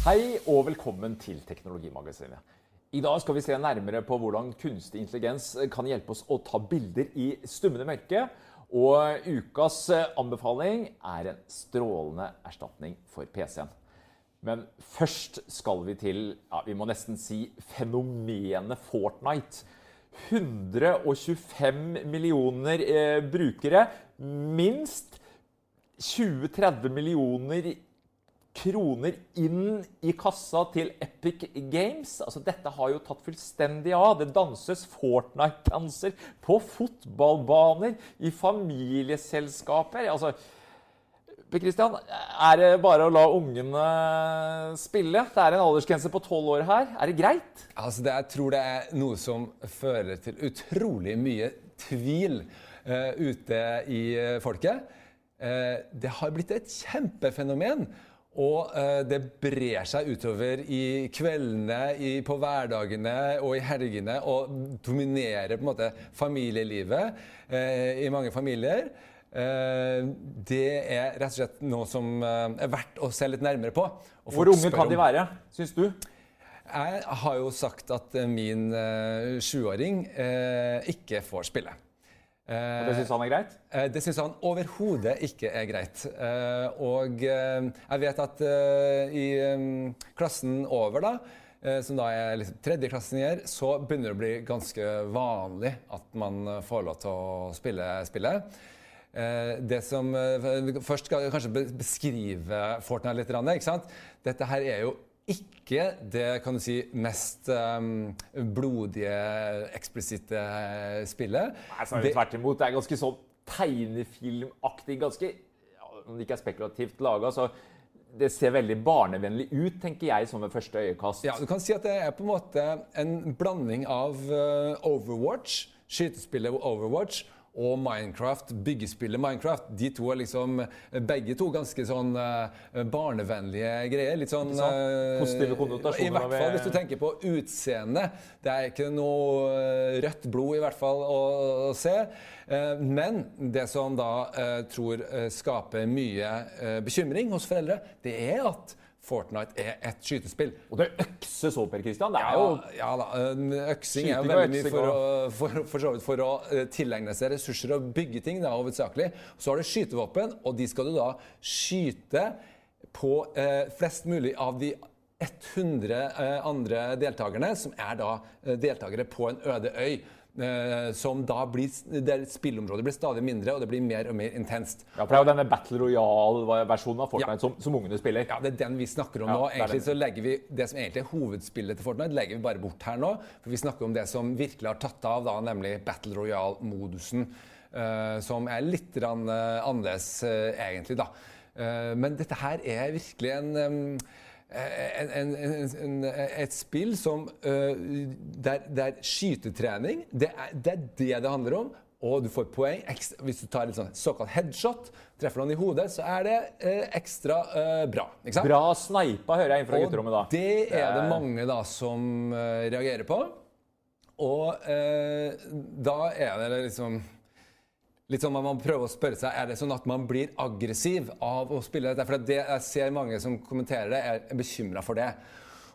Hei og velkommen til Teknologimagasinet. I dag skal vi se nærmere på hvordan kunstig intelligens kan hjelpe oss å ta bilder i stummende mørke. Og ukas anbefaling er en strålende erstatning for PC-en. Men først skal vi til ja, vi må nesten si fenomenet Fortnite. 125 millioner eh, brukere. Minst 20-30 millioner kroner inn i kassa til Epic Games. Altså, dette har jo tatt fullstendig av. Det danses Fortnite-danser på fotballbaner, i familieselskaper. Altså, Christian, er det bare å la ungene spille? Det er en aldersgrense på tolv år her. Er det greit? Altså, det, jeg tror det er noe som fører til utrolig mye tvil uh, ute i uh, folket. Uh, det har blitt et kjempefenomen. Og eh, det brer seg utover i kveldene, i, på hverdagene og i helgene og dominerer på en måte familielivet eh, i mange familier. Eh, det er rett og slett noe som er verdt å se litt nærmere på. Hvor unge kan de være, syns du? Jeg har jo sagt at min sjuåring ikke får spille. Og det syns han er greit? Eh, det syns han overhodet ikke er greit. Eh, og eh, jeg vet at i klassen over, da, som da er liksom tredjeklassinger, så begynner det å bli ganske vanlig at man får lov til å spille spillet. Det som Først skal jeg kanskje beskrive Fortnite litt. Ikke sant? Dette her er jo ikke det kan du si, mest um, blodige, eksplisitte spillet. Nei, er det tvert imot. Det er ganske sånn tegnefilmaktig, ganske Om det ikke er spekulativt laga, så det ser veldig barnevennlig ut, tenker jeg, som ved første øyekast. Ja, du kan si at det er på en måte en blanding av uh, Overwatch, skytespillet Overwatch, og Minecraft, byggespillet Minecraft. De to er liksom begge to ganske sånn uh, barnevennlige greier. Litt sånn uh, Positive konnotasjoner. I hvert fall hvis du tenker på utseendet. Det er ikke noe uh, rødt blod i hvert fall å se. Men det som da tror skaper mye bekymring hos foreldre, det er at Fortnite er et skytespill. Og det økses òg, Per Christian. Det er jo Ja da. Øksing er jo veldig mye for, å, for, for, for, å tilegne seg ressurser og bygge ting, da, hovedsakelig. Så har du skytevåpen, og de skal du da skyte på eh, flest mulig av de 100 eh, andre deltakerne, som er da deltakere på en øde øy. Eh, som da blir der Spillområdet blir stadig mindre, og det blir mer og mer intenst. Ja, for Det er jo denne Battle Royale-versjonen av Fortnite ja. som, som, ungene spiller. Ja, det er den vi snakker om ja, nå. Egentlig så legger vi Det som egentlig er hovedspillet til Fortnite, legger vi bare bort her nå. For vi snakker om det som virkelig har tatt av, da, nemlig Battle Royale-modusen. Uh, som er litt rann, uh, annerledes, uh, egentlig, da. men dette her er virkelig en um, en, en, en, et spill som der, der skytetrening det er, det er, det det handler om. Og du får poeng hvis du tar et sånn såkalt headshot. Treffer noen i hodet, så er det uh, ekstra uh, bra. Bra sneipa, hører jeg inn fra gutterommet da. Det er det mange da som reagerer på. Og da er det liksom litt sånn at Man prøver å spørre seg er det sånn at man blir aggressiv av å spille dette. For det, jeg ser mange som kommenterer det, er bekymra for det.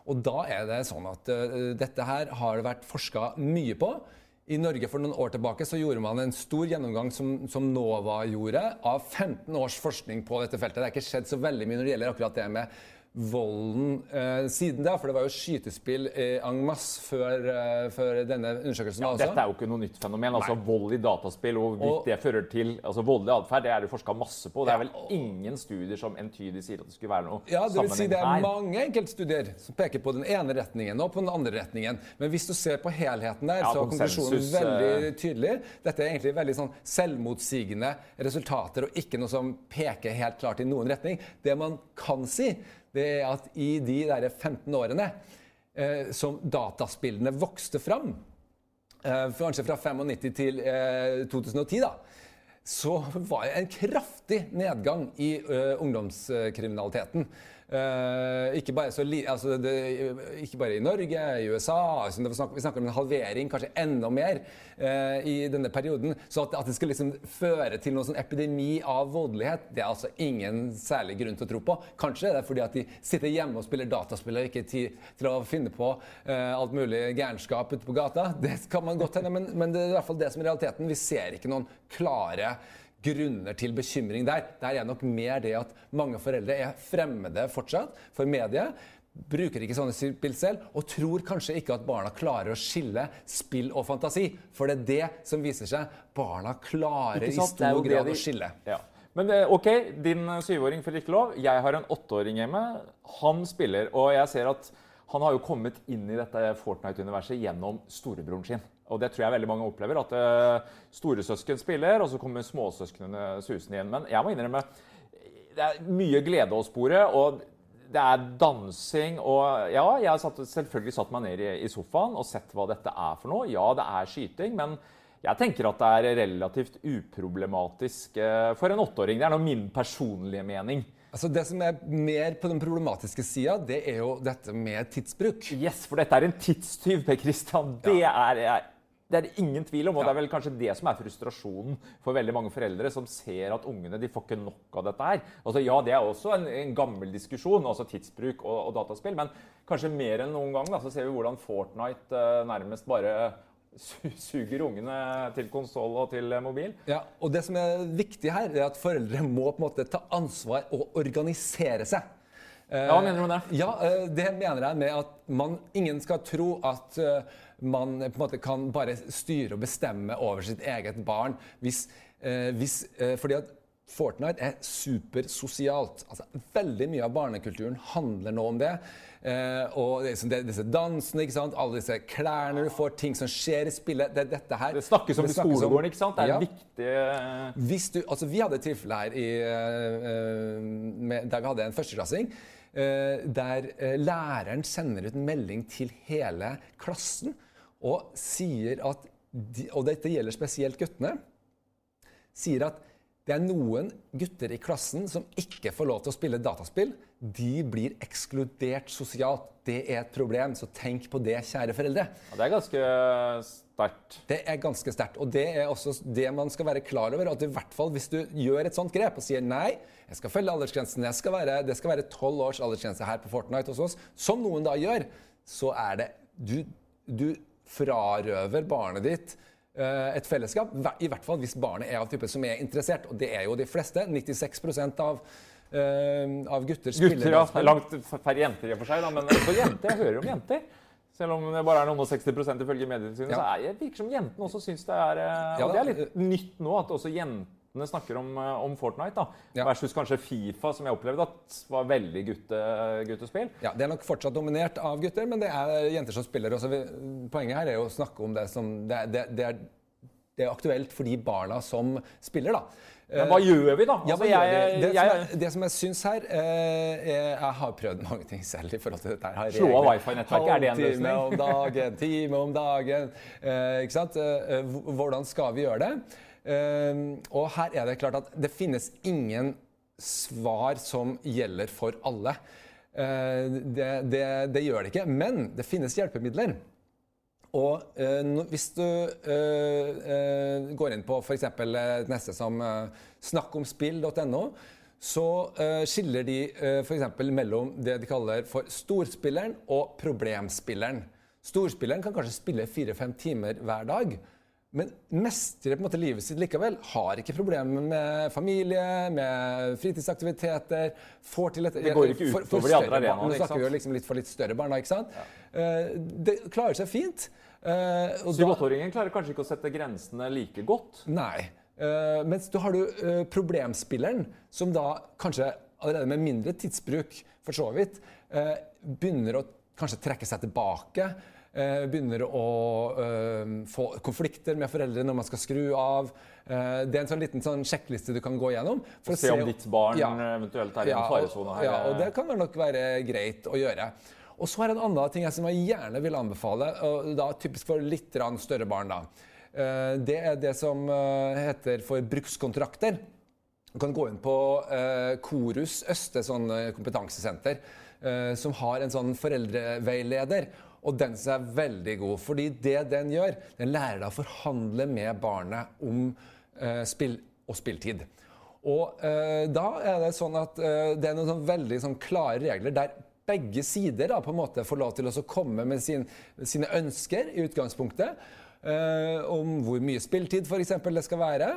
Og da er det sånn at uh, dette her har det vært forska mye på. I Norge for noen år tilbake så gjorde man en stor gjennomgang som, som, NOVA gjorde, av 15 års forskning på dette feltet. Det er ikke skjedd så veldig mye når det gjelder akkurat det med volden eh, siden da. For det var jo skytespill eh, en masse før, eh, før, denne undersøkelsen. Ja, også. Dette er jo ikke noe nytt fenomen. altså Vold i dataspill og hvorvidt det fører til altså voldelig atferd, det er det forska masse på. Det er vel ingen studier som entydig sier at det skulle være noe ja, det vil si Det er mange enkeltstudier som peker på den ene retningen og på den andre retningen. Men hvis du ser på helheten der, ja, så er konklusjonen veldig eh, tydelig. Dette er egentlig veldig sånn selvmotsigende resultater og ikke noe som peker helt klart i noen retning. Det man kan si, det er at i de der 15 årene eh, som dataspillene vokste fram, eh, kanskje fra 95 til eh, 2010, da, så var det en kraftig nedgang i uh, ungdomskriminaliteten. Uh, ikke, bare li, altså det, ikke, bare i Norge, i USA. Altså vi snakker om en halvering, kanskje enda mer, uh, i denne perioden. Så at, at det skal liksom føre til noen sånn epidemi av voldelighet, det er altså ingen særlig grunn til å tro på. Kanskje det er fordi at de sitter hjemme og spiller dataspill og ikke tid til å finne på uh, alt mulig gærenskap ute på gata. Det kan man godt hende, men, men det er i hvert fall det som er realiteten. Vi ser ikke noen klare grunner til bekymring der. Der er nok mer det at mange foreldre er fremmede fortsatt for mediet. Bruker ikke sånne spill selv, og tror kanskje ikke at barna klarer å skille spill og fantasi. For det er det som viser seg. Barna klarer i stor grad å skille. Ja. Men eh, OK, din syvåring får ikke lov. Jeg har en åtteåring hjemme. Han spiller, og jeg ser at han har jo kommet inn i dette Fortnite-universet gjennom storebroren sin. Og det tror jeg veldig mange opplever. At uh, storesøsken spiller, og så kommer småsøsknene susende igjen. Men jeg må innrømme det er mye glede å spore. og det er dansing og Ja, jeg har satt, selvfølgelig satt meg ned i, i, sofaen og sett hva dette er for noe. Ja, det er skyting, men jeg tenker at det er relativt uproblematisk uh, for en åtteåring. Det er nå min personlige mening. Altså Det som er mer på den problematiske sida, det er jo dette med tidsbruk. Yes, for dette er en tidstyv, Per Kristian. Det ja. er det er det ingen tvil om, og det er vel kanskje det som er frustrasjonen for veldig mange foreldre som ser at ungene de får ikke nok av dette her. Altså, ja, det er også en, en gammel diskusjon, altså tidsbruk og, og, dataspill, men kanskje mer enn noen gang da, så ser vi hvordan Fortnite uh, nærmest bare suger ungene til konsoll og til mobil. Ja, og Det som er viktig her, er at foreldre må på en måte ta ansvar og organisere seg. Ja, Hva mener du med det? Ja, eh, Det mener jeg med at man, ingen skal tro at eh, man på en måte kan bare styre og bestemme over sitt eget barn. Hvis, eh, hvis, fordi at Fortnite er supersosialt. Altså, veldig mye av barnekulturen handler nå om det. Eh, og det, det, disse dansene, ikke sant? alle disse klærne du får, ting som skjer i spillet. Det, dette her, det snakkes om det i skolegården, ikke sant? Det er ja. viktig eh, Hvis du, altså Vi hadde et tilfelle her i, eh, med, der vi hadde en førsteklassing. Uh, der uh, læreren sender ut en melding til hele klassen og sier at de, Og dette gjelder spesielt guttene. Sier at det er noen gutter i klassen som ikke får lov til å spille dataspill. De blir ekskludert sosialt. Det er et problem, så tenk på det, kjære foreldre. Ja, det er ganske sterkt. Det er ganske sterkt. Og det er også det man skal være klar over. At i hvert fall hvis du gjør et sånt grep og sier nei, jeg skal følge aldersgrensen, skal være, det skal være tolv års aldersgrense her på Fortnite hos oss, som noen da gjør, så er det Du, du frarøver barnet ditt Eh, et fellesskap. I hvert fall hvis barnet er av type som er interessert, og det er jo de fleste. 96 av, uh, av gutter spiller Gutter, ja. Langt færre jenter i og for seg, da. Men også jenter. Jeg hører om jenter. Selv om det bare er noen og 60 ifølge Medietilsynet, ja. så er det virker som jentene også syns det er uh, Og det er litt nytt nå at også jentene snakker om, om Fortnite. da, ja. Versus kanskje Fifa, som jeg opplevde at var veldig gutte, guttespill. Ja, Det er nok fortsatt dominert av gutter, men det er jenter som spiller. Også. Poenget her er jo å snakke om det som det, det, det er det er aktuelt for de barna som spiller. da. Men hva gjør vi, da? Altså, ja, jeg, det, jeg, som jeg, det, som jeg syns her eh, Jeg har prøvd mange ting selv i forhold til dette. her. Slå av wifi-nettverket, er det en løsning? Time om dagen, time om dagen. Eh, ikke sant? Eh, hvordan skal vi gjøre det? Eh, og her er det klart at det finnes ingen svar som gjelder for alle. Eh, det, det, det gjør det ikke. Men det finnes hjelpemidler. Og eh, hvis du eh, eh går inn på f.eks. et neste som eh, snakkomspill.no, så eh, skiller de eh, f.eks. mellom det de kaller for storspilleren og problemspilleren. Storspilleren kan kanskje spille fire-fem timer hver dag. Men mestrer på en måte livet sitt likevel. Har ikke problemer med familie, med fritidsaktiviteter. får til et, Det går ikke utover de andre arenaene. Nå snakker vi jo liksom litt for litt større barn. ikke sant? Ja. Uh, det klarer seg fint. Uh, Syv-åtteåringen klarer kanskje ikke å sette grensene like godt? Nei. Uh, mens da har du uh, problemspilleren, som da kanskje allerede med mindre tidsbruk, for så vidt, begynner å kanskje trekke seg tilbake. Begynner å få konflikter med foreldre når man skal skru av. det er en sånn liten sånn sjekkliste du kan gå gjennom. For å se om ditt barn ja, eventuelt er i en faresone her. Ja, og det kan nok være greit å gjøre. Og så er det en annen ting jeg som jeg gjerne vil anbefale, og da typisk for litt større barn. da. Eh, det er det som eh, heter for brukskontrakter. Du kan gå inn på eh, Korus Øste sånn eh, kompetansesenter, eh, som har en sånn foreldreveileder. Og den som er veldig god. fordi det den gjør, den lærer deg å forhandle med barnet om eh, spill og spilltid. Og eh, da er det sånn at eh, det er noen sånn veldig sånn klare regler der begge sider da, på en måte får lov til å komme med sin, sine ønsker i utgangspunktet. Eh, om hvor mye spilltid eksempel, det skal være.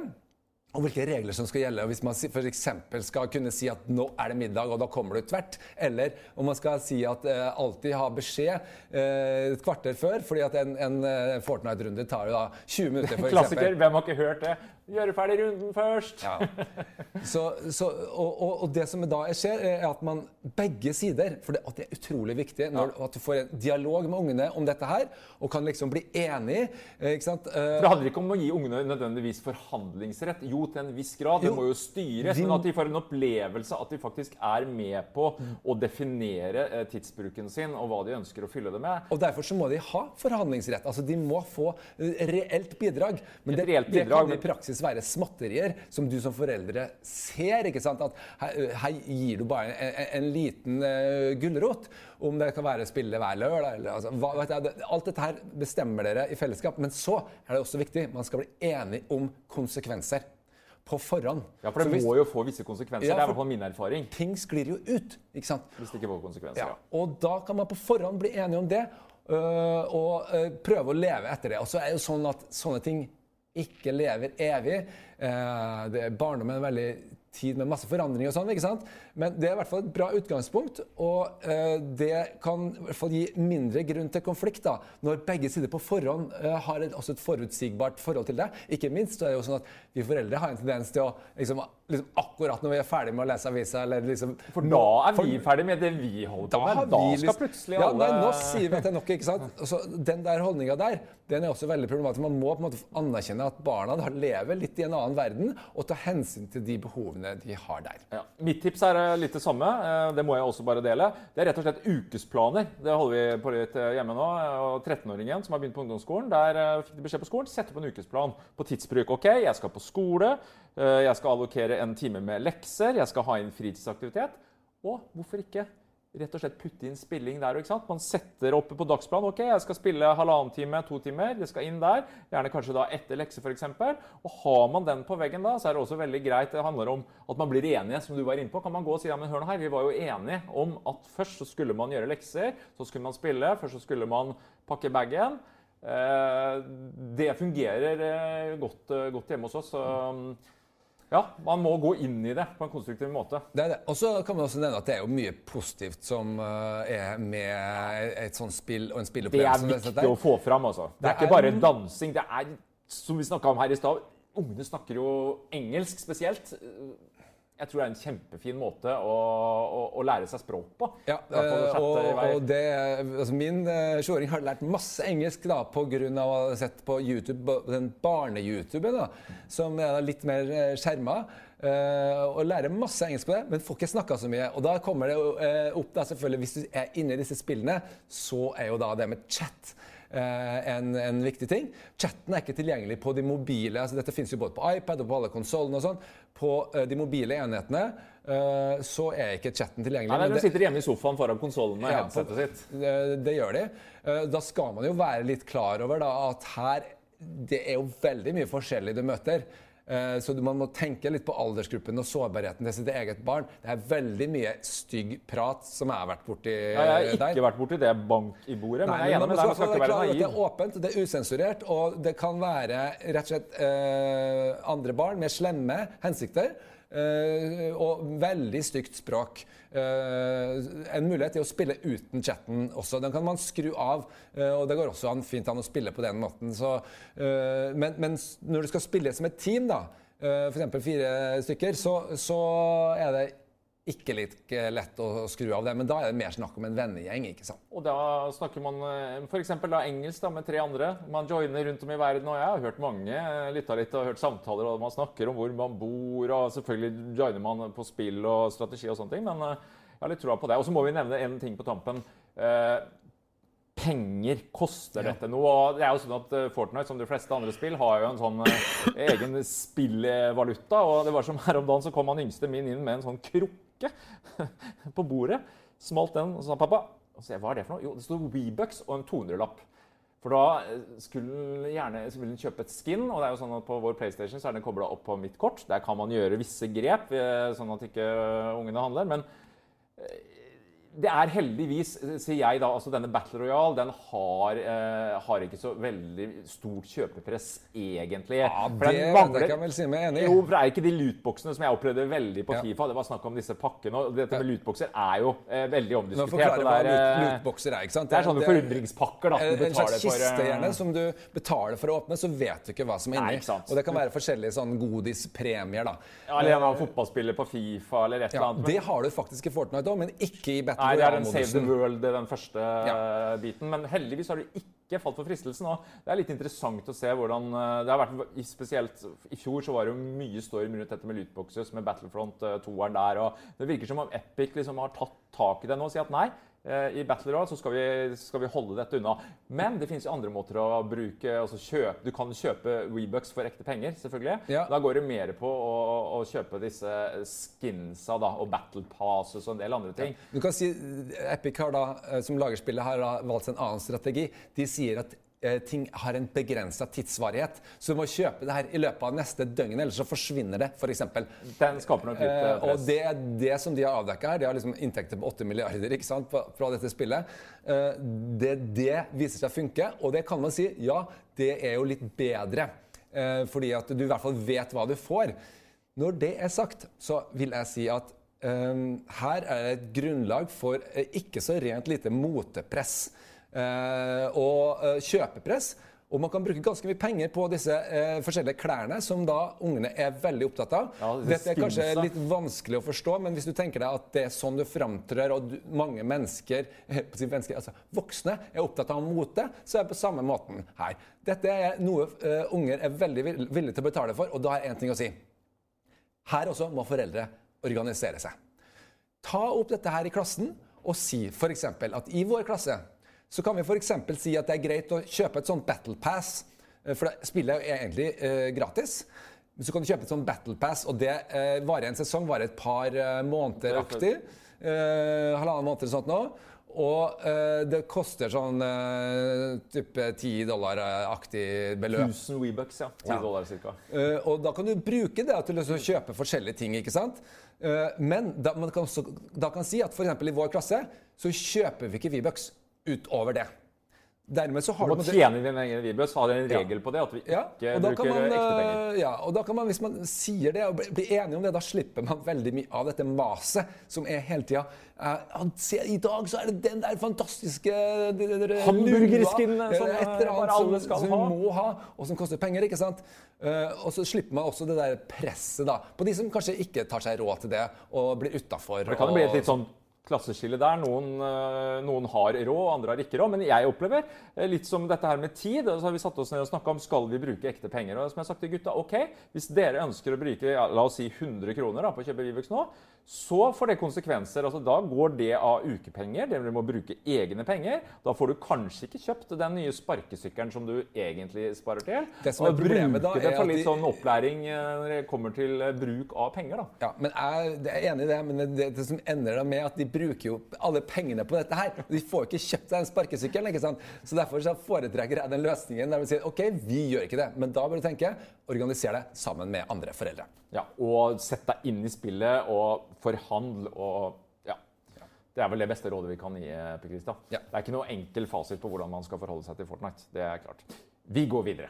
Og hvilke regler som skal gjelde. Hvis man f.eks. skal kunne si at nå er det middag, og da kommer du tvert. Eller om man skal si at eh, alltid ha beskjed eh, et kvarter før. fordi at en, en eh, Fortnite-runde tar jo da 20 minutter. For Klassiker. Hvem har ikke hørt det? Gjøre ferdig runden først. Ja. Så, så, og, og, og det som da skjer, er at man begge sider For det, det er utrolig viktig når, at du får en dialog med ungene om dette her, og kan liksom bli enig. eh, Ikke sant? Eh, For Det handler ikke om å gi ungene nødvendigvis forhandlingsrett. Jo, til en viss grad. Det må jo styres. Men at de får en opplevelse at de faktisk er med på å definere eh, tidsbruken sin og hva de ønsker å fylle det med. Og Derfor så må de ha forhandlingsrett. Altså De må få reelt bidrag. Men Et det, reelt det kan de i praksis være småtterier som du som foreldre ser. ikke sant? At her, her gir du bare en, en, en liten uh, gulrot. Om det kan være spille hver lørdag eller altså, hva, jeg, Alt dette her bestemmer dere i fellesskap. Men så er det også viktig man skal bli enig om konsekvenser på forhånd. Ja, For det hvis må jo få visse konsekvenser. Ja, det er i hvert fall min erfaring. ting sklir jo ut. ikke sant? Hvis det ikke får konsekvenser. Ja, Ja. og da kan man på forhånd bli enige om det, Uh, og uh, prøve å leve etter det. Og så er jo sånn at sånne ting ikke lever evig. Eh, det Barndommen er en veldig tid med masse forandring og sånn, ikke sant? Men det er i hvert fall et bra utgangspunkt, og øh, det kan i hvert fall gi mindre grunn til konflikt da, når begge sider på forhånd øh, har et, også et forutsigbart forhold til det. Ikke minst så er det jo sånn at vi foreldre har en tendens til å liksom, liksom akkurat når vi er ferdig med å lese avisa, eller liksom For da er vi ferdig med det vi holder på med. Da, Da skal liksom, plutselig ja, alle nei, Nå sier vi at det er nok, ikke sant? Så den der holdninga der, den er også veldig problematisk. Man må på en måte anerkjenne at barna da lever litt i en annen verden, og ta hensyn til de behovene de har der. Ja. Mitt tips er eh, litt det samme. eh, Det må jeg også bare dele. Det er rett og slett ukesplaner. Det holder vi på litt eh, hjemme nå. eh, Og 13-åringen som har begynt på ungdomsskolen, der eh, fikk de beskjed på skolen sette opp en ukesplan på tidsbruk. OK, jeg skal på skole. eh, Jeg skal allokere en time med lekser. Jeg skal ha inn fritidsaktivitet. Og hvorfor ikke rett og slett putte inn spilling der? ikke sant? Man setter opp på dagsplanen OK, jeg skal spille halvannen time, to timer. Det skal inn der. Gjerne kanskje da etter lekse, f.eks. Og har man den på veggen da, så er det også veldig greit. Det handler om at man blir enige, som du var inne på. Kan man gå og si ja, men hør nå her, vi var jo enige om at først så skulle man gjøre lekser, så skulle man spille, først så skulle man pakke bagen. Eh, det fungerer eh, godt, eh, godt hjemme hos oss. Så ja, man må gå inn i det på en konstruktiv måte. Det er det. Og så kan man også nevne at det er jo mye positivt som eh, er med et sånt spill og en Det er spillopplevelse. som dette viktig der. å få fram. altså. Det Det er ikke er- bare dansing. Det er, som vi snakka om her i stad, ungene snakker jo engelsk spesielt. Jeg tror det er en kjempefin måte å, å, å lære seg språk på. Ja, eh, og, og det, altså min eh, sjuåring har lært masse engelsk da, pga. å ha sett på YouTube, den barne-YouTuben, som er litt mer eh, skjerma. eh, og lærer masse engelsk på det, men får ikke snakka så mye. Og da kommer det eh, opp, da selvfølgelig, hvis du er inne i disse spillene, så er jo da det med chat. Eh, en, en viktig ting. Chatten er ikke tilgjengelig på de mobile. altså Dette finnes jo både på iPad og på alle konsollene. og sånn. På eh, de mobile enhetene eh, så er ikke chatten tilgjengelig. Nei, nei, De sitter hjemme i sofaen foran konsollen med Ja, headsetet sitt. det, det gjør de. Da skal man jo være litt klar over da, at her Det er jo veldig mye forskjellig du møter. Eh, Så man må tenke litt på aldersgruppen og sårbarheten til sitt eget barn. Det er veldig mye stygg prat som jeg har vært borti Ja, jeg har der. ikke vært borti det bank i bordet, men jeg er enig med deg. Man skal ikke være naiv. Det er åpent, det er usensurert, og det kan være rett og slett eh, andre barn med slemme hensikter. Eh, og veldig stygt språk. Eh, en mulighet til å spille uten chatten også. Den kan man skru av, eh, og det går også an, fint an å spille på den måten. Så, men, men når du skal spille som et team, da, f.eks. fire stykker, så, så er det ikke like lett å skru av det. Men da er det mer snakk om en vennegjeng. ikke sant? Og da snakker man f.eks. engelsk da, med tre andre. Man joiner rundt om i verden. Og jeg har hørt mange eh, lytta litt og hørt samtaler og man snakker om hvor man bor. Og selvfølgelig joiner man på spill og strategi og sånne ting. Men eh, jeg har litt troa på det. Og så må vi nevne en ting på tampen. Eh, penger. Koster dette noe? Og det er jo sånn at eh, Fortnite, som de fleste andre spill, har jo en sånn eh, egen spillvaluta. Og det var som her om dagen så kom han yngste min inn med en sånn krukke på bordet. Smalt den og sa pappa. Og så, hva er det for noe? Jo, det sto Webucks og en 200-lapp. For da eh, skulle den gjerne skulle den kjøpe et skin, og det er jo sånn at på vår PlayStation så er den kobla opp på mitt kort. Der kan man gjøre visse grep, eh, sånn at ikke ungene handler. Men eh, det er heldigvis, sier jeg da, altså denne Battle Royale den har, eh, har ikke så veldig stort kjøpepress, egentlig. Ja, det mangler- jeg kan vel si meg enig i. Jo, for det er ikke de lootboxene som jeg opplevde veldig på Ja. Fifa. Det var snakk om disse pakkene. Og dette med lootboxer er jo eh, veldig Nå omdiskutert. forklarer og hva det eh, lootboxer er. ikke sant? det er sånne forundringspakker da, som du En slags betaler kiste eh, gjerne, som du betaler for å åpne, så vet du ikke hva som er inni. Og det kan være forskjellige sånn godispremier. da. ja, eller en av fotballspiller på Fifa eller et eller annet. det har du faktisk i Fortnite òg, men ikke i Battle Nei, det er den Save the. World, den første Ja. eh, biten. Men heldigvis har du ikke falt for fristelsen. Og det er litt interessant å se hvordan eh, det har vært, Spesielt i fjor så var det jo mye storm rundt dette med lootboxes, med Battlefront 2-eren der. og Det virker som om Epic liksom har tatt tak i det nå og sier at nei. Eh, I Battle Royale så skal vi, skal vi holde dette unna. Men det finnes jo andre måter å bruke altså kjøp, Du kan kjøpe Webucks for ekte penger, selvfølgelig. Ja. Da går det mer på å, å kjøpe disse skinsa da, og Battle Passes og en del andre ting. Du kan si, Epic har da, eh, som lager spillet har valgt en annen strategi. De sier at eh, ting har en begrensa tidsvarighet. Så du må kjøpe det her i løpet av neste døgn, ellers så forsvinner det, f.eks. Den skaper nok litt press. Eh, og det det som de har avdekka her. De har liksom inntekter på 8 milliarder ikke sant, fra dette spillet. Eh, det, det viser seg å funke, og det kan man si, ja, det er jo litt bedre. Eh, fordi at du i hvert fall vet hva du får. Når det er sagt, så vil jeg si at eh, her er det et grunnlag for eh, ikke så rent lite motepress eh, og eh, kjøpepress. Og man kan bruke ganske mye penger på disse eh, forskjellige klærne, som da ungene er veldig opptatt av. Ja, det Dette er kanskje litt vanskelig å forstå, men hvis du tenker deg at det er sånn du framtrer, og du, mange mennesker, mennesker, altså voksne, er opptatt av mote, så er det på samme måten her. Dette er noe eh, unger er veldig villige til å betale for, og da er én ting å si. Her også må foreldre organisere seg. Ta opp dette her i klassen og si f.eks. at i vår klasse så kan vi f.eks. si at det er greit å kjøpe et sånt battle pass. eh, For spillet er egentlig eh, gratis. Men så kan du kjøpe et sånt battle pass, og det eh, varer en sesong, varer et par eh, måneder aktig. Eh, halvannen måned eller sånt nå. Og eh, det koster sånn eh, type 10 dollar-aktig beløp. 1000 Webucks, ja. 10 dollar cirka. Eh, og da kan du bruke det til å kjøpe forskjellige ting. ikke sant? Eh, men da, man kan også da kan si at eksempel i vår klasse så kjøper vi ikke V-bucks utover det. Dermed så har Du må på en måte- tjene din så har Ha en regel på det, at vi ikke ja, bruker man, ekte penger. eh, ja, og da kan man, hvis man sier det og blir enige om det, da slipper man veldig mye av dette maset som er hele tida se, I dag så er det den der fantastiske Hamburgerskinnet som, eh, eh, annet bare alle som, skal som ha. vi må ha, og som koster penger. ikke sant? Uh, og så slipper man også det der presset da, på de som kanskje ikke tar seg råd til det og blir utafor. Det kan jo bli et litt sånn klasseskille der. Noen, eh, noen har råd, andre har ikke råd. Men jeg opplever eh, litt som dette her med tid. så har vi satt oss ned og snakka om skal vi bruke ekte penger. Og som jeg har sagt til gutta, ok, Hvis dere ønsker å bruke la oss si 100 kroner da, på å kjøpe Vivux nå, så får det konsekvenser. altså Da går det av ukepenger. Dere må bruke egne penger. Da får du kanskje ikke kjøpt den nye sparkesykkelen som du egentlig sparer til. Det som er problemet da, er det for litt sånn opplæring eh, når det kommer til bruk av penger. da. Ja, men jeg er enig i det, men det, det som ender da med at de bruker jo alle pengene på dette her. De får jo ikke kjøpt seg en sparkesykkel. ikke sant? Så Derfor så foretrekker jeg den løsningen der vi sier OK, vi gjør ikke det. Men da bør du tenke organiser det sammen med andre foreldre. Ja, og sett deg inn i spillet og forhandl og. Det er vel det beste rådet vi kan gi. Per Christian. Ja. Det er ikke noe enkel fasit på hvordan man skal forholde seg til Fortnite. Det er klart. Vi går videre.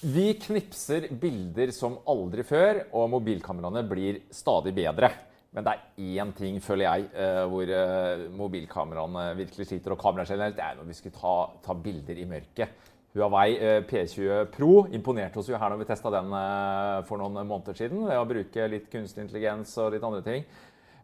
Vi knipser bilder som aldri før, og mobilkameraene blir stadig bedre. Men det er én ting, føler jeg, eh, hvor eh, mobilkameraene virkelig sliter, og kameraet generelt, det er når vi skulle ta, ta bilder i mørket. Huawei eh, P20 Pro imponerte oss jo her når vi testa den for noen måneder siden ved å bruke litt kunstig intelligens og litt andre ting.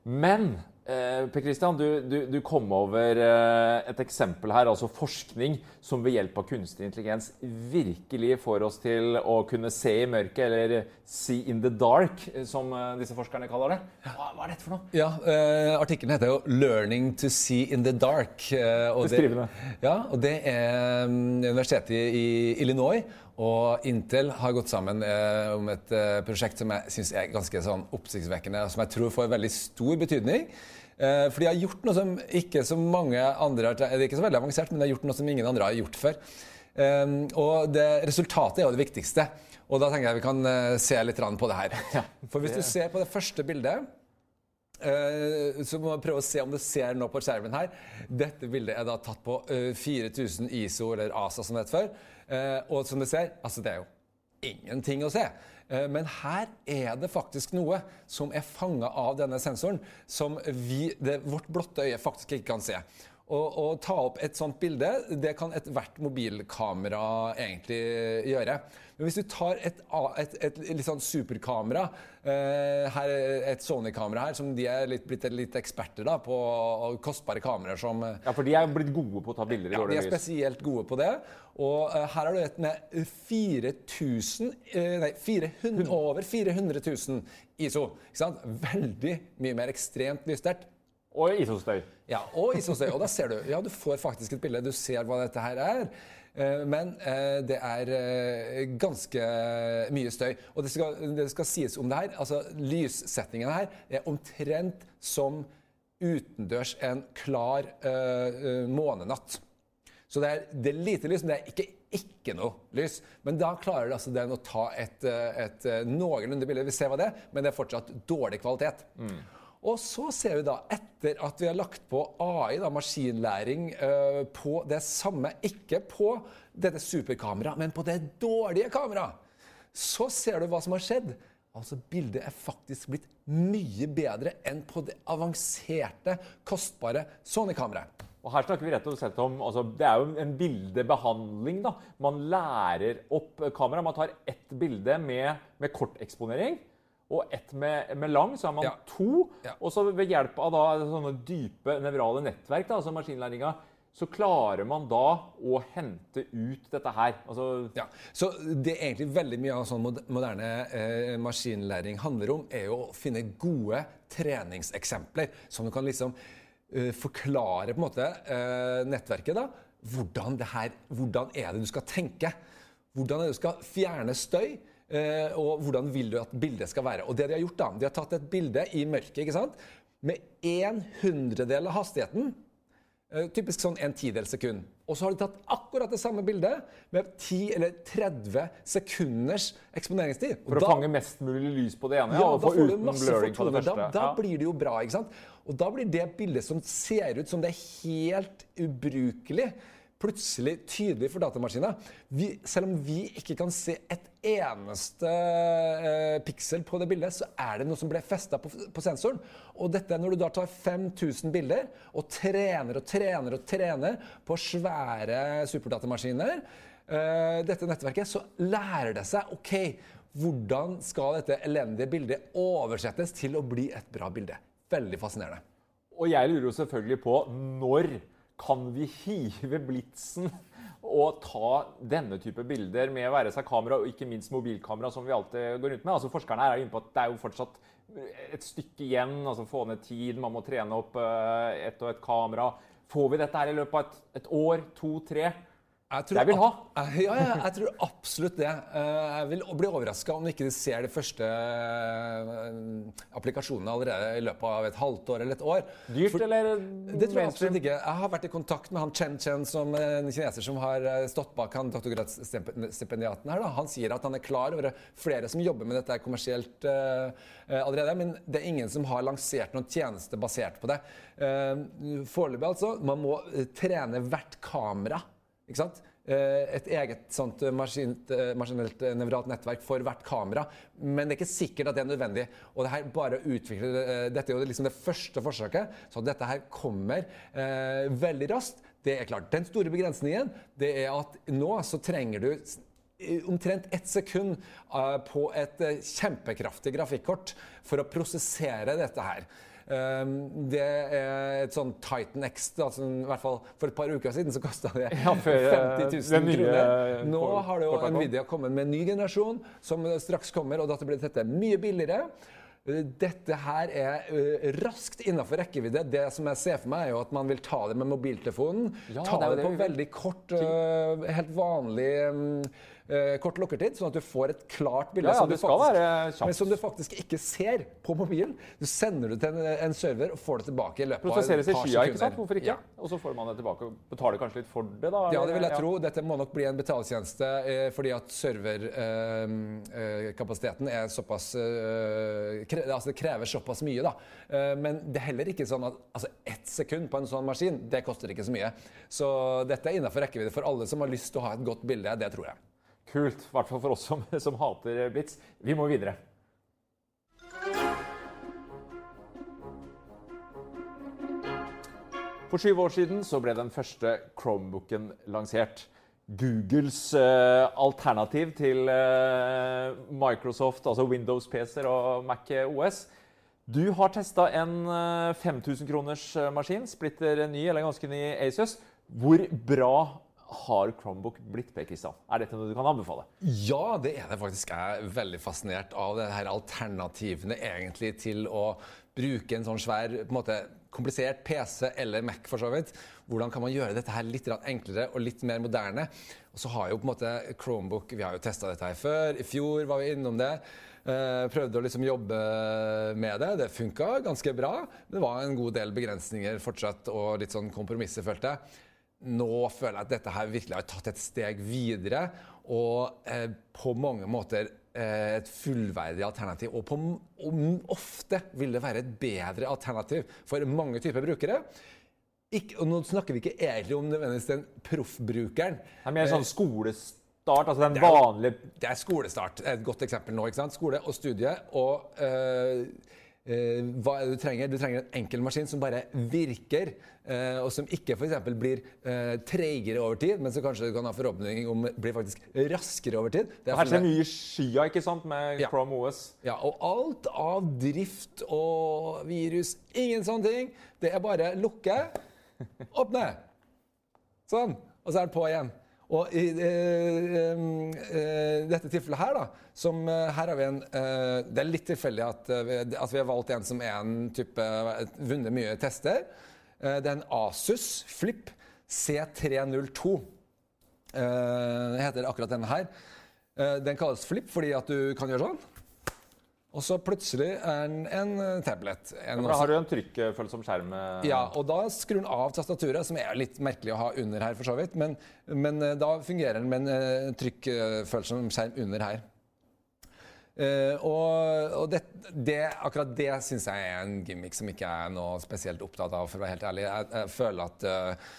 Men Per Christian, du, du, du kom over eh, et eksempel her, altså forskning som ved hjelp av kunstig intelligens virkelig får oss til å kunne se i mørket, eller see in the dark, eh, som eh, disse forskerne kaller det. Hva, hva er dette for noe? Ja, eh, Artikkelen heter jo 'Learning to see in the dark'. Eh, og Beskrivende. ja, og det er mm, Universitetet i Illinois og Intel har gått sammen eh, om et eh, prosjekt som jeg syns er ganske sånn oppsiktsvekkende, og som jeg tror får veldig stor betydning. Eh, for de har gjort noe som ikke så mange andre har Det er ikke så veldig avansert, men de har gjort noe som ingen andre har gjort før. Eh, og det, resultatet er jo det viktigste. Og da tenker jeg vi kan eh, se litt på det her. For hvis du ser på det første bildet Eh, så må vi prøve å se om du ser nå på skjermen her. Dette bildet er da tatt på eh, 4000 ISO, eller ASA som det het før. Eh, og som du ser, altså det er jo ingenting å se. Eh, Men her er det faktisk noe som er fanga av denne sensoren, som vi, det, vårt blotte øye faktisk ikke kan se. Å, ta opp et sånt bilde, det kan ethvert mobilkamera egentlig gjøre. Men hvis du tar et, et, et, et litt sånn superkamera, eh, her er et Sony-kamera her, som de er litt, blitt litt eksperter da, på kostbare kameraer som eh, Ja, for de er blitt gode på å ta bilder i ja, de er spesielt gode på det. Og eh, her har du et med 4000 eh, Nei, 400, over 400 000 ISO. Ikke sant? Veldig mye mer ekstremt lyssterkt. Og ISO-støy. Ja, og isostøy. Og da ser du Ja, du får faktisk et bilde. Du ser hva dette her er. Eh, Men eh, det er eh, ganske mye støy. Og det skal, det skal sies om det her altså Lyssettingen her er omtrent som utendørs en klar månenatt. Så det er, det er lite lys, men det er ikke ikke noe lys. Men da klarer det altså den å ta et, et noenlunde bilde. Vi ser hva det er, men det er fortsatt dårlig kvalitet. Og så ser vi da, etter at vi har lagt på AI, da, maskinlæring, eh, på det samme, ikke på dette superkameraet, men på det dårlige kameraet, så ser du hva som har skjedd. Altså, Bildet er faktisk blitt mye bedre enn på det avanserte, kostbare Sony-kameraet. Og her snakker vi rett og slett om altså, Det er jo en bildebehandling. da. Man lærer opp kamera. Man tar ett bilde med, med kort eksponering. Og ett med, med lang, så har man Ja. to. Ja. Og så ved hjelp av da, sånne dype nevrale nettverk, da, altså maskinlæringa, så klarer man da å hente ut dette her. Altså, Ja, så det er egentlig veldig mye av sånn moderne eh, maskinlæring handler om, er jo å finne gode treningseksempler som du kan liksom eh, forklare på en måte eh, nettverket da. Hvordan, det her, hvordan er det du skal tenke? Hvordan er det du skal fjerne støy? Eh, og hvordan vil du at bildet skal være? Og det de har gjort da, de har tatt et bilde i mørket, ikke sant? Med en hundredel av hastigheten. Eh, Typisk sånn en tidels sekund. Og så har de tatt akkurat det samme bildet med 10 eller 30 sekunders eksponeringstid. Og for å da- fange mest mulig lys på det ene, ja, og da får du masse fortoner. første. Da, da Ja. blir det jo bra, ikke sant? Og da blir det bildet som ser ut som det er helt ubrukelig, plutselig tydelig for datamaskiner. Vi, selv om vi ikke kan se et eneste eh, piksel på det bildet, så er det noe som ble festa på, på sensoren. Og dette når du da tar 5000 bilder og trener og trener og trener på svære superdatamaskiner, eh, dette nettverket, så lærer det seg OK, hvordan skal dette elendige bildet oversettes til å bli et bra bilde? Veldig fascinerende. Og jeg lurer jo selvfølgelig på når kan vi hive blitsen og ta denne type bilder med å være seg kamera, og ikke minst mobilkamera, som vi alltid går rundt med. Altså Forskerne her er inne på at det er jo fortsatt et stykke igjen. altså Få ned tid, man må trene opp eh, ett og ett kamera. Får vi dette her i løpet av et, et år, to, tre? Jeg, vil ha. Ja, ja, jeg tror absolutt det. Eh, Jeg vil bli overraska om ikke de ser de første eh, applikasjonene allerede i løpet av et halvt år eller et år. Dyrt For- eller Det tror jeg absolutt ikke. Jeg har vært i kontakt med han Chen Chen, som er en kineser som har eh, stått bak han doktorgradsstipendiaten her. Da. Han sier at han er klar over flere som jobber med dette kommersielt eh, eh, allerede, men det er ingen som har lansert noen tjeneste basert på det. Uh, Foreløpig, altså. Man må eh, trene hvert kamera. Ikke sant? Eh, Et eget sånt eh, maskint, eh, maskinelt nevralt nettverk for hvert kamera. Men det er ikke sikkert at det er nødvendig. Og det her bare utvikler, Dette er jo liksom det første forsøket, så dette her kommer eh, veldig raskt. Det er klart. Den store begrensningen det er at nå så trenger du omtrent ett sekund på et kjempekraftig grafikkort for å prosessere dette her. Um, det er et sånn Titan X, da, som i hvert fall for et par uker siden så kosta det Ja, før, eh, 50 000 kroner. Nå har det jo. Nvidia kommet med en ny generasjon som straks kommer, og da blir dette mye billigere. Uh, Dette her er uh, raskt innenfor rekkevidde. Det som jeg ser for meg, er jo at man vil ta det med mobiltelefonen. Ja, ta det det på veldig kort, uh, helt vanlig um, uh, kort lukkertid, sånn at du får et klart bilde Ja, ja, som, du faktisk, men som du faktisk ikke ser på mobilen. Du sender det til en, en server og får det tilbake i løpet av et par i par skya, ikke sekunder. sant? Hvorfor ikke? Ja. Og så får man det tilbake og betaler kanskje litt for det, da? Ja, det vil jeg tro. Dette må nok bli en betaltjeneste eh, fordi at serverkapasiteten er såpass eh, kre, Altså det krever såpass mye, da. Eh, men det er heller ikke sånn at altså ett sekund på en sånn maskin, det koster ikke så mye. Så dette er innenfor rekkevidde for alle som har lyst til å ha et godt bilde. Det tror jeg. Kult. I hvert fall for oss som, som hater Blitz. Vi må videre. For syv år siden så ble den første Chromebooken lansert. Googles uh, alternativ til uh, Microsoft, altså Windows-PC-er og Mac OS. Du har testa en uh, 5000 kroners eh, maskin, splitter ny eller ganske ny Asus. Hvor bra har Chromebook blitt, Per Kristian? Er dette noe du kan anbefale? Ja, det er det faktisk. Jeg er veldig fascinert av det her alternativene egentlig til å bruke en sånn svær, på en måte, komplisert PC eller Mac for så vidt. Hvordan kan man gjøre dette her litt enklere og litt mer moderne? Og så har jo på en måte Chromebook, vi har jo testa dette her før. I fjor var vi innom det. Eh, prøvde å liksom jobbe med det. Det funka ganske bra. Det var en god del begrensninger fortsatt og litt sånn kompromisser, følte jeg. Nå føler jeg at dette her virkelig har tatt et steg videre, og eh, på mange måter eh, et fullverdig alternativ. Og, på, og ofte vil det være et bedre alternativ for mange typer brukere. Ikke, og nå snakker vi ikke egentlig om nødvendigvis den proffbrukeren. Det er mer sånn skolestart, altså den Det er vanlige Det er skolestart. Et godt eksempel nå. ikke sant? Skole og studie. Og eh, eh, hva er det du trenger? Du trenger en enkel maskin som bare virker, eh, og som ikke f.eks. blir eh, treigere over tid, men som kanskje du kan ha forhåpning om blir faktisk raskere over tid. Det er Her meg- mye i skya, ikke sant, med Ja. Chrome OS. ja, og alt av drift og virus, ingen sånne ting. Det er bare lukke, åpne. Sånn. Og så er den på igjen. Og i eh, eh, dette tilfellet her, da, som eh, her vi en eh, Det er litt tilfeldig at, eh, at vi har valgt en som er en type vunnet mye tester. Eh, det er en Asus Flip C302. Eh, heter akkurat denne her. Den kalles Flip fordi at du kan gjøre sånn. Og så plutselig er den en eh, tablet. En ja, da har du en trykkfølsom skjerm. eh, ja, og da skrur den av tastaturet, som er litt merkelig å ha under her, for så vidt. Men, men eh, da fungerer den med en trykkfølsom skjerm under her. Uh, og og det, det, akkurat det syns jeg er en gimmick som ikke jeg er noe spesielt opptatt av, for å være helt ærlig. Jeg, jeg føler at uh,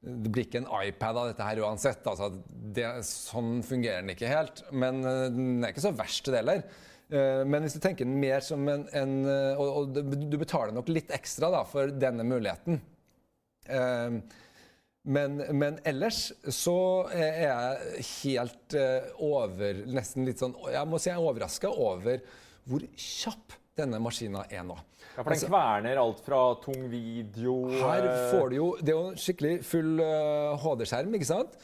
det blir ikke en iPad av dette her uansett. Altså, det, sånn fungerer den ikke helt. Men uh, den er ikke så verst, det heller. Eh, Men hvis du tenker den mer som en, en eh, Og, og du- betaler nok litt ekstra da, for denne muligheten. Eh, Men, men ellers så er jeg helt over Nesten litt sånn Jeg må si jeg er overraska over hvor kjapp denne maskina er nå. Ja, for den kverner alt fra tung video Her får du jo Det er jo en skikkelig full HD-skjerm, ikke sant?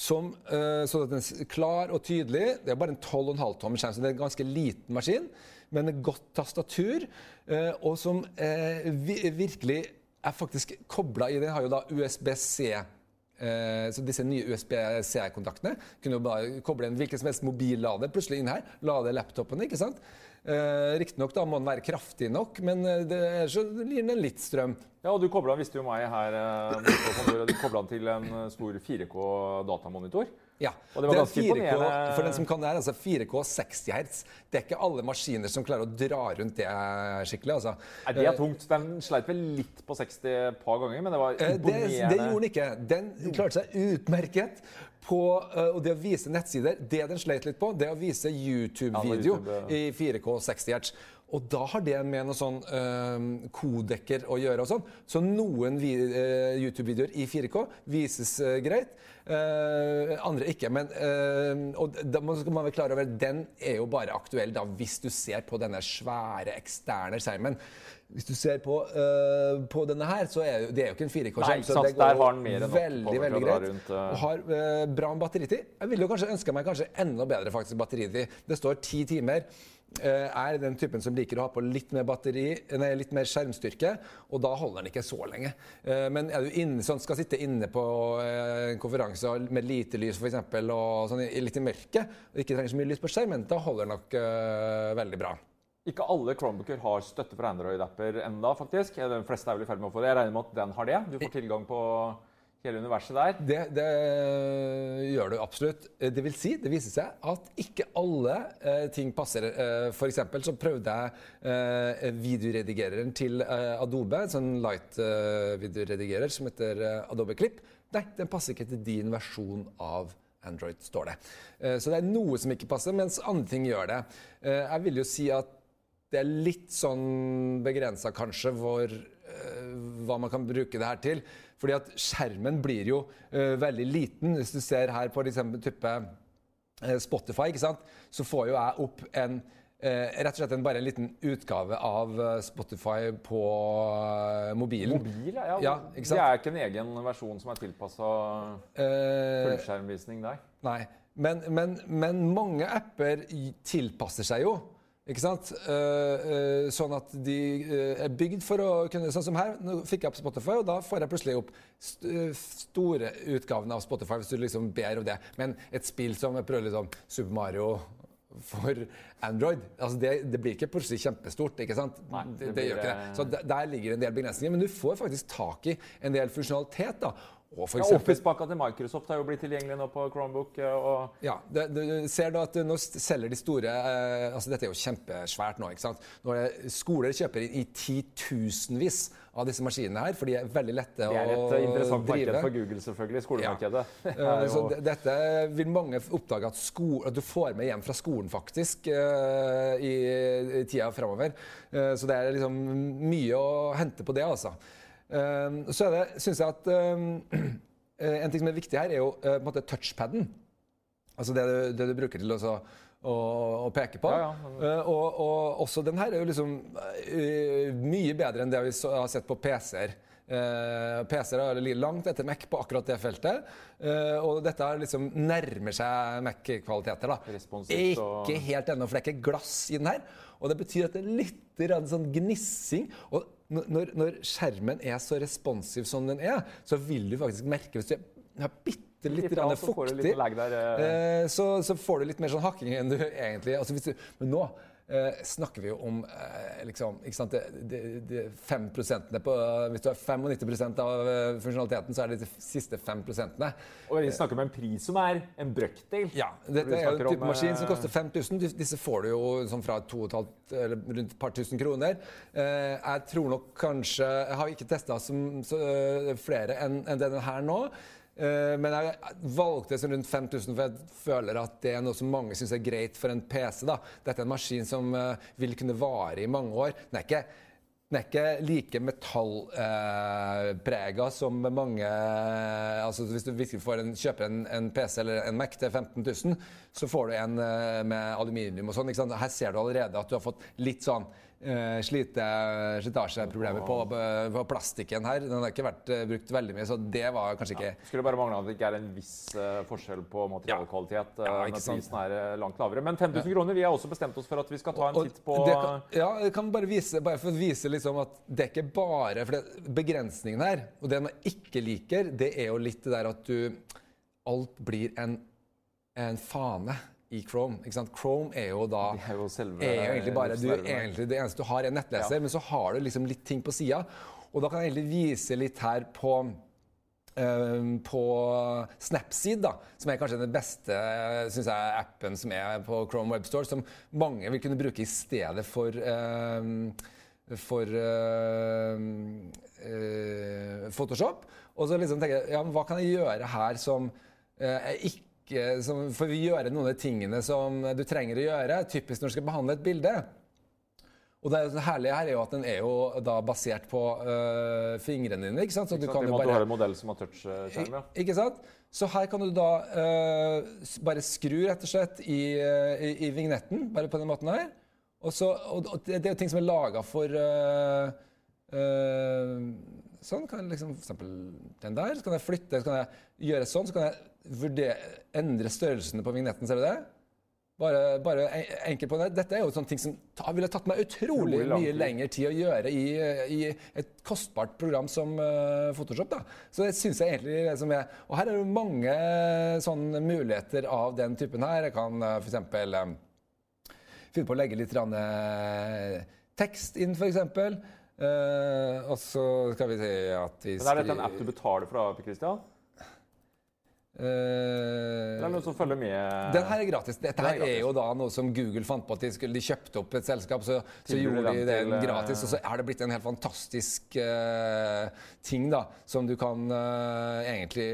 Som, eh, så den er klar og tydelig. Det er bare en 12,5 tom skjerm, så det er en ganske liten maskin. Men et godt tastatur, eh, og som eh, virkelig er faktisk kobla i Den har jo da USB-C. Så disse nye USB-C-kontaktene kunne jo bare koble en hvilken som helst mobillader plutselig inn her. Lade laptopen, ikke sant? Eh, Riktignok må den være kraftig nok, men eh, det er så gir den litt strøm. Ja, og Du kobla visste jo meg her eh, du kobla den til en eh, stor 4K datamonitor. Ja. Og det var er ganske 4K, imponerende. For den som kan det her, altså 4K 60 Hz. Det er ikke alle maskiner som klarer å dra rundt det skikkelig. altså. Nei, Det er tungt. Den sleit vel litt på 60 et par ganger, men det var imponerende. Det, det gjorde den ikke. Den klarte seg utmerket på uh, og det å vise nettsider. Det den sleit litt på, det å vise YouTube-video Ja, YouTube, i 4K 60 Hz. Og da har det med noe sånn uh, kodekker å gjøre og sånn. Så noen vi, eh, YouTube-videoer i 4K vises uh, greit. andre ikke. Men eh, og da skal man være klar over den er jo bare aktuell da hvis du ser på denne svære eksterne skjermen. Hvis du ser på, uh, på denne her, så er det er jo ikke en 4K-skjerm. Så det går veldig, veldig greit. rundt, uh... Og har uh, bra batteritid. Jeg ville kanskje ønska meg kanskje enda bedre faktisk batteritid. Det står ti timer. Uh, er den typen som liker å ha på litt mer batteri, nei, litt mer skjermstyrke, og da holder den ikke så lenge. Men er du inne, sånn, skal sitte inne på en konferanse med lite lys eksempel, og sånn, litt i mørket, og ikke trenger så mye lys på skjermen, da holder den nok veldig bra. Ikke alle Chromebooker har støtte for Android-apper enda, faktisk. De fleste er vel i ferd med å få det. Jeg regner med at den har det. Du får tilgang på hele universet der. Det, det gjør du absolutt. Eh, Det vil si, det viser seg at ikke alle eh, ting passer. Eh, eksempel så prøvde jeg eh, videoredigereren til eh, Adobe, en sånn light-videoredigerer som heter eh, Adobe Clip. Nei, den passer ikke til din versjon av Android, står det. Eh, så det er noe som ikke passer, mens andre ting gjør det. Eh, jeg vil jo si at det er litt sånn begrensa kanskje hvor, uh, hva man kan bruke det her til. Fordi at skjermen blir jo uh, veldig liten. Hvis du ser her på liksom, type uh, Spotify, ikke sant? så får jo jeg opp en eh, rett og slett en, bare en liten utgave av Spotify på mobilen. Mobil, ja. Ja, ikke sant? Det er ikke en egen versjon som er tilpassa Eh, fullskjermvisning der. Nei, men, men, men mange apper tilpasser seg jo. Ikke sant? Uh, uh, sånn at de uh, er bygd for å kunne Sånn som her, nå fikk jeg opp Spotify, og da får jeg plutselig opp st store utgavene av Spotify, hvis du liksom ber om det. Men et spill som jeg prøver liksom Super Mario for Android altså det, det blir ikke plutselig kjempestort. ikke sant? Nei, det, det det, gjør ikke det- det. Så der, der ligger en del begrensninger. Men du får faktisk tak i en del funksjonalitet. da. Og for Ja, Office-pakka til Microsoft har jo blitt tilgjengelig nå på Chromebook. eh, og ja, det, du ser da at nå selger de store eh, altså Dette er jo kjempesvært nå. ikke sant? Når skoler kjøper inn i titusenvis av disse maskinene her, for de er veldig lette å drive. Det er et eh, interessant marked for Google, selvfølgelig. Skolemarkedet. Det Eh, er Så dette vil mange oppdage at, at du får med hjem fra skolen, faktisk, eh, i, i tida framover. Eh, Så det er liksom mye å hente på det, altså. Eh, Så er det, syns jeg at eh, En ting som er viktig her, er jo eh, på en måte touchpaden. Altså det du, det du bruker til å, å, å peke på. Ja, ja, Eh, og, og også den her er jo liksom mye bedre enn det vi har sett på PC-er. Uh, PC-er har ligget langt etter Mac på akkurat det feltet. Uh, og dette liksom nærmer seg Mac-kvaliteter. da. Ikke helt ennå, for det er ikke glass i den her. Og det betyr at det er litt sånn gnissing. Og når- når, skjermen er så responsiv som den er, så vil du faktisk merke hvis du er bitte litt rann, fuktig, så får litt der, eh. eh, så, så får du litt mer sånn hakking enn du egentlig altså hvis du, Men nå eh, snakker vi jo om eh, liksom, ikke sant, det, det, det 5 prosentene på Hvis du har 95% av eh, funksjonaliteten, så er det de siste 5 prosentene. Og vi snakker om en pris som er en brøkdel. Ja, dette er en type maskin som eh, koster 5000. Dis- Disse får du jo sånn fra 2500 eller rundt et par tusen kroner. Eh, jeg tror nok kanskje Jeg har ikke testa flere enn enn denne her nå. Eh, men jeg valgte sånn rundt 5000, for jeg føler at det er noe som mange syns er greit for en PC. da. Dette er en maskin som eh, vil kunne vare i mange år. Den er ikke den er ikke like metallprega eh, som mange altså Hvis du virkelig får en, kjøper en, en PC eller en Mac til 15 000, så får du en eh, med aluminium og sånn. Her ser du allerede at du har fått litt sånn eh, slite, slitasjeproblemer på, på plastikken her. Den har ikke vært uh, brukt veldig mye, så det var kanskje ikke Skulle bare mangle at det ikke er en viss uh, forskjell på materialkvalitet eh, Ja, når sant. prisen er eh, langt lavere. Men 5000 kroner, vi har også bestemt oss for at vi skal ta en Og titt på det kan, ja, jeg kan bare vise, bare for å vise liksom at det er ikke bare For det, begrensningen her, og det man ikke liker, det er jo litt det der at du Alt blir en, en fane i Chrome. ikke sant? Chrome er jo da er jo selve er jo egentlig bare du, egentlig Det eneste du har, er nettleser, nettleser, men så har du liksom litt ting på sida. Og da kan jeg egentlig vise litt her på Um, på Snapseed, da, som er kanskje den beste synes jeg, appen som er på Chrome Web Store, som mange vil kunne bruke i stedet for um, for um, uh, Photoshop. Og så liksom tenker jeg, ja, men hva kan jeg gjøre her som uh, jeg ikke som, For å gjøre noen av de tingene som du trenger å gjøre, typisk når du skal behandle et bilde. Og det er jo herlige her er jo at den er jo da basert på øh, fingrene dine. ikke sant? Så du Ikke sant? med du bare... har en modell som har touchskjerm. Ja. Ikke sant? Så her kan du da øh, bare skru rett og slett i, øh, i, i vignetten, bare på den måten her. Og, så, og, og det det er jo ting som er laga for øh, øh, Sånn kan jeg liksom, for eksempel den der. Så kan jeg flytte, så kan jeg gjøre sånn. Så kan jeg vurdere, endre størrelsen på vignetten. Ser du det? Bare, bare enkelt på det. Dette er jo sånne ting som ta, ville tatt meg utrolig mye lengre tid å gjøre i, i et kostbart program som uh, Photoshop. da. Så det syns jeg egentlig det som er Og her er det mange sånne muligheter av den typen her. Jeg kan uh, f.eks. Uh, finne på å legge litt grann, eh, tekst inn, f.eks. Uh, og så skal vi si at vi Men er dette en app du betaler for, da, Christian? Uh, det er noe som følger med? Den her er gratis. Dette her er er, jo da noe som Google fant på at de, skulle, de kjøpte opp et selskap, så, så gjorde de den til, eh, gratis. Og så er det blitt en helt fantastisk uh, ting da, som du kan uh, egentlig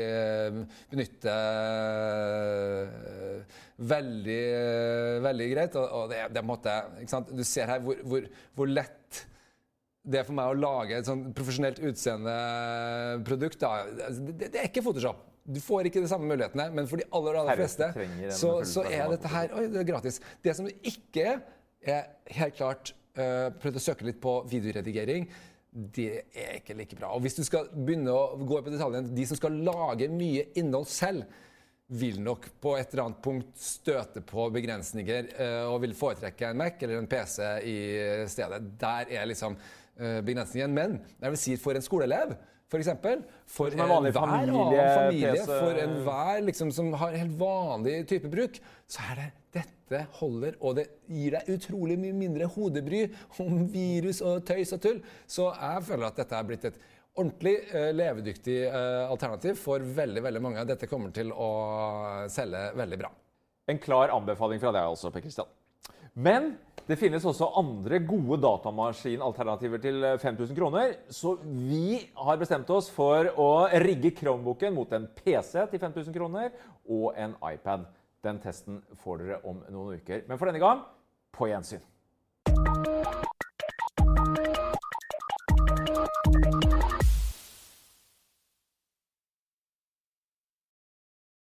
benytte veldig, veldig greit. Og, og det, det sant? Du ser her hvor, hvor, hvor lett det for meg å lage et sånn profesjonelt utseendeprodukt. Altså, Det, det er ikke Photoshop. Du får ikke de samme mulighetene, men for de aller, aller fleste så, så er dette her Oi, det er gratis. Det som det ikke er, er helt klart uh, Prøvd å søke litt på videoredigering. Det er ikke like bra. Og hvis du skal begynne å gå på detaljen De som skal lage mye innhold selv, vil nok på et eller annet punkt støte på begrensninger uh, og vil foretrekke en Mac eller en PC i stedet. Der er liksom eh, begrensningen. Men jeg vil si for en skoleelev, for eksempel, for en vanlig enhver familie- annen familie, PC. for enhver liksom, som har helt vanlig type bruk, så er det dette holder, og det gir deg utrolig mye mindre hodebry om virus og tøys og tull. Så jeg føler at dette er blitt et ordentlig uh, levedyktig uh, alternativ for veldig veldig mange. Dette kommer til å selge veldig bra. En klar anbefaling fra deg også, Per Kristian. Men det finnes også andre gode datamaskinalternativer til eh, 5000 kroner. Så vi har bestemt oss for å rigge Chromebooken mot en PC til 5000 kroner og en iPad. Den testen får dere om noen uker. Men for denne gang på gjensyn.